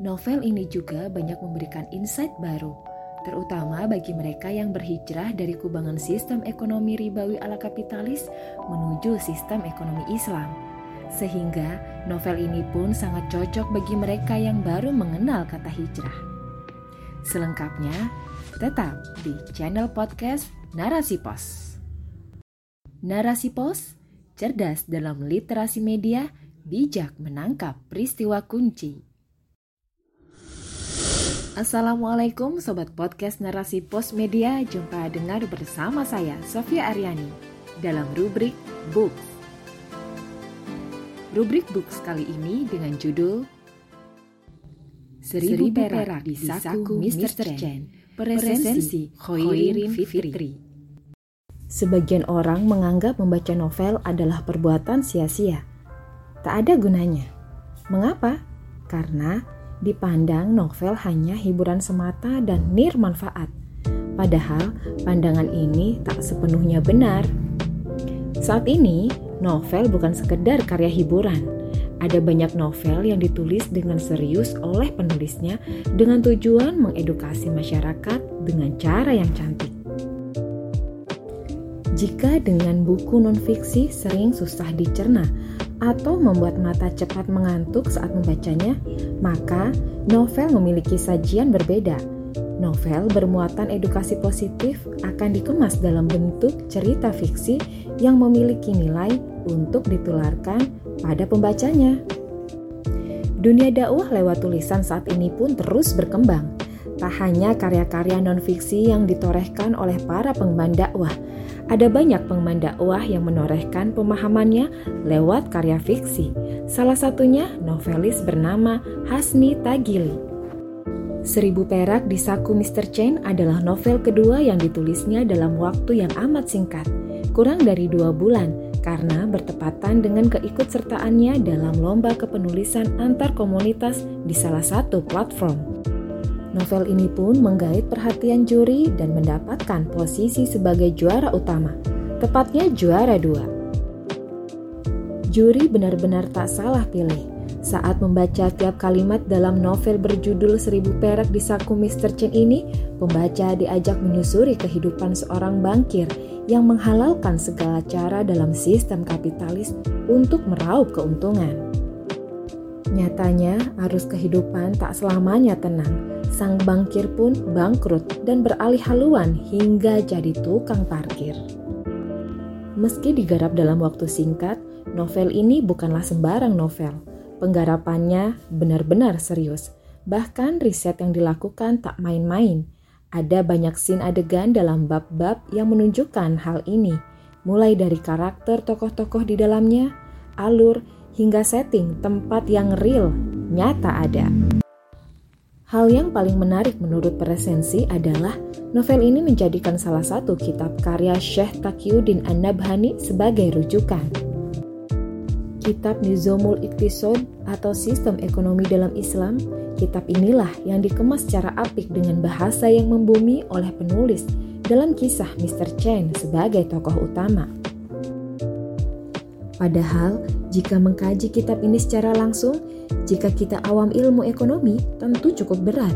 Novel ini juga banyak memberikan insight baru, terutama bagi mereka yang berhijrah dari kubangan sistem ekonomi ribawi ala kapitalis menuju sistem ekonomi Islam. Sehingga novel ini pun sangat cocok bagi mereka yang baru mengenal kata hijrah. Selengkapnya, tetap di channel podcast Narasi Pos. Narasi Pos, cerdas dalam literasi media, bijak menangkap peristiwa kunci. Assalamualaikum Sobat Podcast Narasi Pos Media. Jumpa dengar bersama saya Sofia Aryani Dalam rubrik Books. Rubrik Books kali ini dengan judul Seribu, perak di saku Mr. Chen. Presensi Khoirin Fitri. Sebagian orang menganggap membaca novel adalah perbuatan sia-sia. Tak ada gunanya. Mengapa? Karena dipandang novel hanya hiburan semata dan nirmanfaat. Padahal pandangan ini tak sepenuhnya benar. Saat ini, novel bukan sekedar karya hiburan. Ada banyak novel yang ditulis dengan serius oleh penulisnya dengan tujuan mengedukasi masyarakat dengan cara yang cantik. Jika dengan buku non-fiksi sering susah dicerna atau membuat mata cepat mengantuk saat membacanya, maka novel memiliki sajian berbeda. Novel bermuatan edukasi positif akan dikemas dalam bentuk cerita fiksi yang memiliki nilai untuk ditularkan pada pembacanya. Dunia dakwah lewat tulisan saat ini pun terus berkembang. Tak hanya karya-karya non-fiksi yang ditorehkan oleh para pengemban dakwah, ada banyak pengembang dakwah yang menorehkan pemahamannya lewat karya fiksi. Salah satunya novelis bernama Hasni Tagili. Seribu Perak di Saku Mr. Chen adalah novel kedua yang ditulisnya dalam waktu yang amat singkat, kurang dari dua bulan, karena bertepatan dengan keikutsertaannya dalam lomba kepenulisan antar komunitas di salah satu platform. Novel ini pun menggait perhatian juri dan mendapatkan posisi sebagai juara utama, tepatnya juara dua. Juri benar-benar tak salah pilih saat membaca tiap kalimat dalam novel berjudul Seribu Perak di Saku Mr. Chen ini, pembaca diajak menyusuri kehidupan seorang bankir yang menghalalkan segala cara dalam sistem kapitalis untuk meraup keuntungan. Nyatanya, arus kehidupan tak selamanya tenang. Sang bankir pun bangkrut dan beralih haluan hingga jadi tukang parkir. Meski digarap dalam waktu singkat, novel ini bukanlah sembarang novel. Penggarapannya benar-benar serius. Bahkan riset yang dilakukan tak main-main. Ada banyak scene adegan dalam bab-bab yang menunjukkan hal ini, mulai dari karakter tokoh-tokoh di dalamnya, alur, hingga setting tempat yang real nyata ada. Hal yang paling menarik menurut presensi adalah novel ini menjadikan salah satu kitab karya Syekh Taqiyuddin An-Nabhani sebagai rujukan. Kitab Nizamul Iktisod atau Sistem Ekonomi dalam Islam, kitab inilah yang dikemas secara apik dengan bahasa yang membumi oleh penulis dalam kisah Mr. Chen sebagai tokoh utama. Padahal, jika mengkaji kitab ini secara langsung, jika kita awam ilmu ekonomi, tentu cukup berat.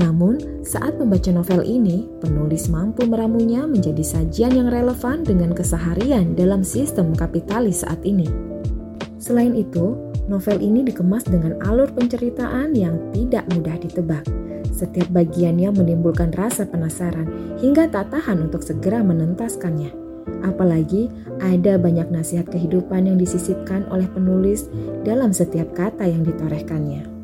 Namun, saat membaca novel ini, penulis mampu meramunya menjadi sajian yang relevan dengan keseharian dalam sistem kapitalis saat ini. Selain itu, novel ini dikemas dengan alur penceritaan yang tidak mudah ditebak. Setiap bagiannya menimbulkan rasa penasaran hingga tak tahan untuk segera menentaskannya. Apalagi ada banyak nasihat kehidupan yang disisipkan oleh penulis dalam setiap kata yang ditorehkannya.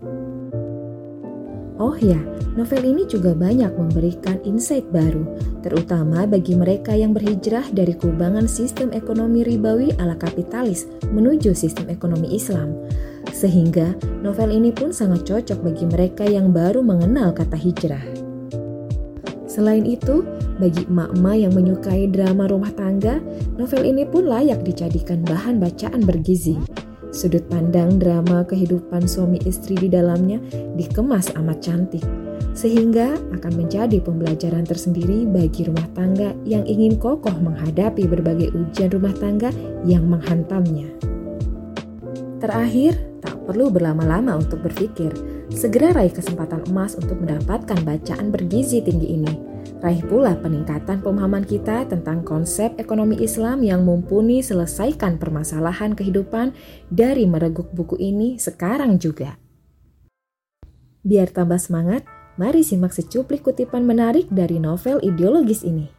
Oh ya, novel ini juga banyak memberikan insight baru, terutama bagi mereka yang berhijrah dari kubangan sistem ekonomi ribawi ala kapitalis menuju sistem ekonomi Islam. Sehingga novel ini pun sangat cocok bagi mereka yang baru mengenal kata hijrah. Selain itu, bagi emak-emak yang menyukai drama rumah tangga, novel ini pun layak dijadikan bahan bacaan bergizi. Sudut pandang drama kehidupan suami istri di dalamnya dikemas amat cantik, sehingga akan menjadi pembelajaran tersendiri bagi rumah tangga yang ingin kokoh menghadapi berbagai ujian rumah tangga yang menghantamnya. Terakhir, tak perlu berlama-lama untuk berpikir, Segera raih kesempatan emas untuk mendapatkan bacaan bergizi tinggi ini. Raih pula peningkatan pemahaman kita tentang konsep ekonomi Islam yang mumpuni selesaikan permasalahan kehidupan dari mereguk buku ini sekarang juga. Biar tambah semangat, mari simak secuplik kutipan menarik dari novel ideologis ini.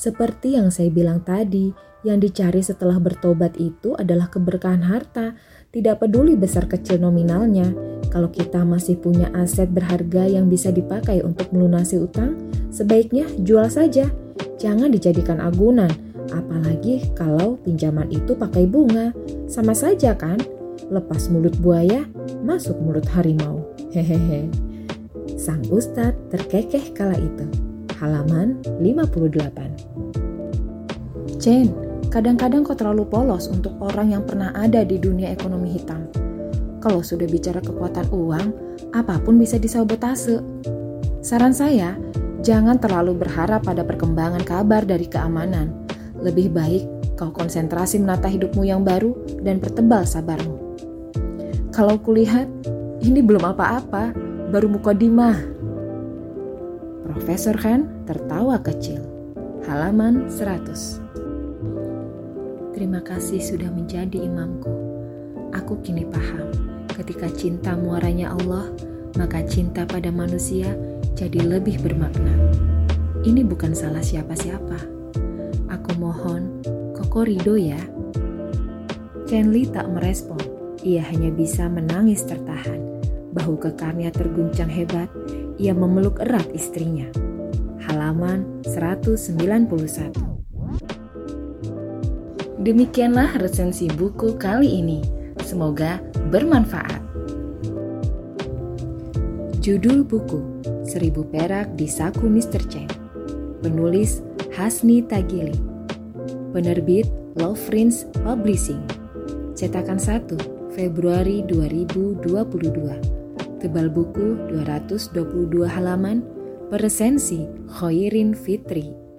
Seperti yang saya bilang tadi, yang dicari setelah bertobat itu adalah keberkahan harta, tidak peduli besar kecil nominalnya. Kalau kita masih punya aset berharga yang bisa dipakai untuk melunasi utang, sebaiknya jual saja. Jangan dijadikan agunan, apalagi kalau pinjaman itu pakai bunga. Sama saja kan? Lepas mulut buaya, masuk mulut harimau. Hehehe. Sang Ustadz terkekeh kala itu. Halaman 58. Chen, Kadang-kadang kau terlalu polos untuk orang yang pernah ada di dunia ekonomi hitam. Kalau sudah bicara kekuatan uang, apa pun bisa disabotase. Saran saya, jangan terlalu berharap pada perkembangan kabar dari keamanan. Lebih baik kau konsentrasi menata hidupmu yang baru dan pertebal sabarmu. Kalau kulihat, ini belum apa-apa, baru mukodimah. Profesor Han tertawa kecil. Halaman 100 Terima kasih sudah menjadi imamku. Aku kini paham, ketika cinta muaranya Allah, maka cinta pada manusia jadi lebih bermakna. Ini bukan salah siapa-siapa. Aku mohon, Koko Rido ya. Chen Li tak merespon. Ia hanya bisa menangis tertahan. Bahu kekarnya terguncang hebat. Ia memeluk erat istrinya. Halaman 191 Demikianlah resensi buku kali ini. Semoga bermanfaat. Judul buku Seribu Perak di Saku Mr. Chen Penulis Hasni Tagili Penerbit Love Friends Publishing Cetakan 1 Februari 2022 Tebal buku 222 halaman Peresensi Khoirin Fitri